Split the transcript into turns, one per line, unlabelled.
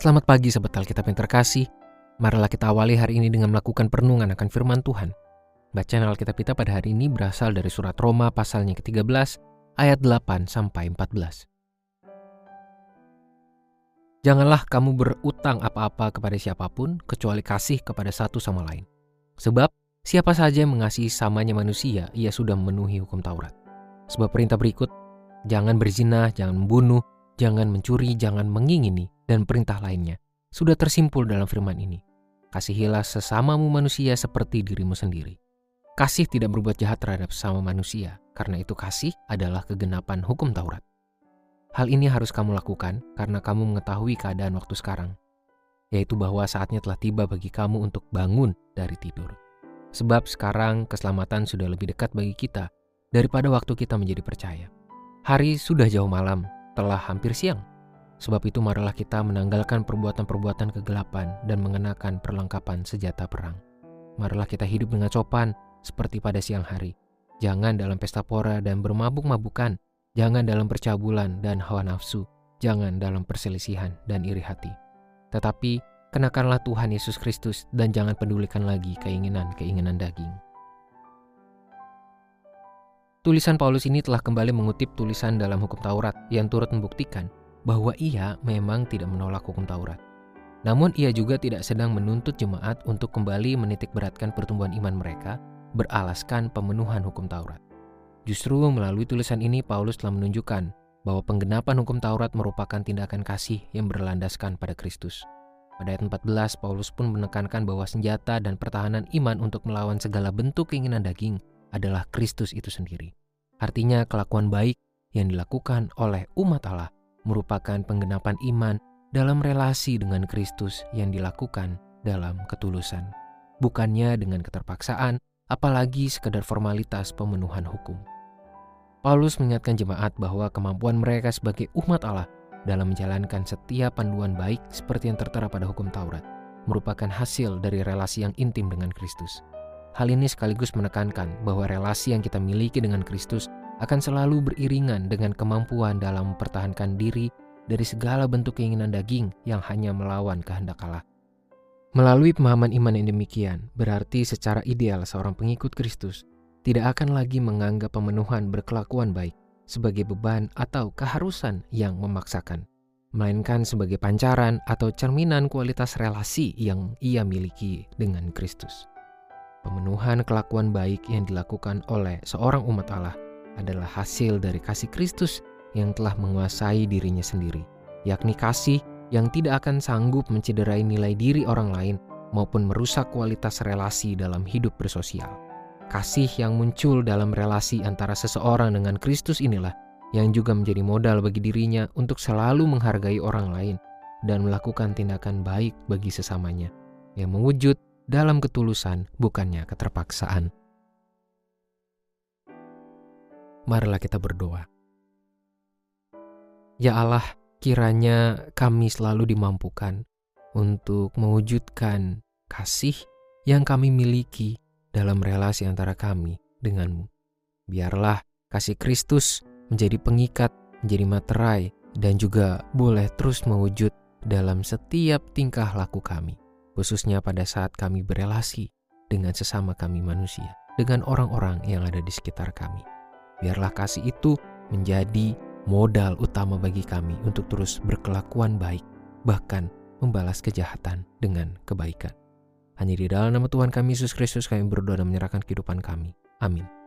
Selamat pagi Sobat Alkitab yang terkasih. Marilah kita awali hari ini dengan melakukan perenungan akan firman Tuhan. Bacaan Alkitab kita pada hari ini berasal dari surat Roma pasalnya ke-13 ayat 8 sampai 14. Janganlah kamu berutang apa-apa kepada siapa pun kecuali kasih kepada satu sama lain. Sebab siapa saja yang mengasihi samanya manusia, ia sudah memenuhi hukum Taurat. Sebab perintah berikut, jangan berzina, jangan membunuh, jangan mencuri, jangan mengingini, dan perintah lainnya sudah tersimpul dalam firman ini. Kasihilah sesamamu manusia seperti dirimu sendiri. Kasih tidak berbuat jahat terhadap sesama manusia, karena itu kasih adalah kegenapan hukum Taurat. Hal ini harus kamu lakukan karena kamu mengetahui keadaan waktu sekarang, yaitu bahwa saatnya telah tiba bagi kamu untuk bangun dari tidur. Sebab sekarang keselamatan sudah lebih dekat bagi kita daripada waktu kita menjadi percaya. Hari sudah jauh malam, telah hampir siang. Sebab itu marilah kita menanggalkan perbuatan-perbuatan kegelapan dan mengenakan perlengkapan senjata perang. Marilah kita hidup dengan sopan seperti pada siang hari. Jangan dalam pesta pora dan bermabuk-mabukan. Jangan dalam percabulan dan hawa nafsu. Jangan dalam perselisihan dan iri hati. Tetapi kenakanlah Tuhan Yesus Kristus dan jangan pedulikan lagi keinginan-keinginan daging. Tulisan Paulus ini telah kembali mengutip tulisan dalam hukum Taurat yang turut membuktikan bahwa ia memang tidak menolak hukum Taurat. Namun ia juga tidak sedang menuntut jemaat untuk kembali menitik beratkan pertumbuhan iman mereka beralaskan pemenuhan hukum Taurat. Justru melalui tulisan ini Paulus telah menunjukkan bahwa penggenapan hukum Taurat merupakan tindakan kasih yang berlandaskan pada Kristus. Pada ayat 14, Paulus pun menekankan bahwa senjata dan pertahanan iman untuk melawan segala bentuk keinginan daging adalah Kristus itu sendiri. Artinya kelakuan baik yang dilakukan oleh umat Allah merupakan penggenapan iman dalam relasi dengan Kristus yang dilakukan dalam ketulusan, bukannya dengan keterpaksaan, apalagi sekedar formalitas pemenuhan hukum. Paulus mengingatkan jemaat bahwa kemampuan mereka sebagai umat Allah dalam menjalankan setiap panduan baik seperti yang tertera pada hukum Taurat merupakan hasil dari relasi yang intim dengan Kristus. Hal ini sekaligus menekankan bahwa relasi yang kita miliki dengan Kristus akan selalu beriringan dengan kemampuan dalam mempertahankan diri dari segala bentuk keinginan daging yang hanya melawan kehendak Allah. Melalui pemahaman iman yang demikian, berarti secara ideal seorang pengikut Kristus tidak akan lagi menganggap pemenuhan berkelakuan baik sebagai beban atau keharusan yang memaksakan, melainkan sebagai pancaran atau cerminan kualitas relasi yang ia miliki dengan Kristus. Pemenuhan kelakuan baik yang dilakukan oleh seorang umat Allah adalah hasil dari kasih Kristus yang telah menguasai dirinya sendiri, yakni kasih yang tidak akan sanggup mencederai nilai diri orang lain maupun merusak kualitas relasi dalam hidup bersosial. Kasih yang muncul dalam relasi antara seseorang dengan Kristus inilah yang juga menjadi modal bagi dirinya untuk selalu menghargai orang lain dan melakukan tindakan baik bagi sesamanya yang mewujud dalam ketulusan bukannya keterpaksaan. Marilah kita berdoa. Ya Allah, kiranya kami selalu dimampukan untuk mewujudkan kasih yang kami miliki dalam relasi antara kami denganmu. Biarlah kasih Kristus menjadi pengikat, menjadi materai, dan juga boleh terus mewujud dalam setiap tingkah laku kami, khususnya pada saat kami berelasi dengan sesama kami manusia, dengan orang-orang yang ada di sekitar kami. Biarlah kasih itu menjadi modal utama bagi kami untuk terus berkelakuan baik, bahkan membalas kejahatan dengan kebaikan. Hanya di dalam nama Tuhan kami Yesus Kristus kami berdoa dan menyerahkan kehidupan kami. Amin.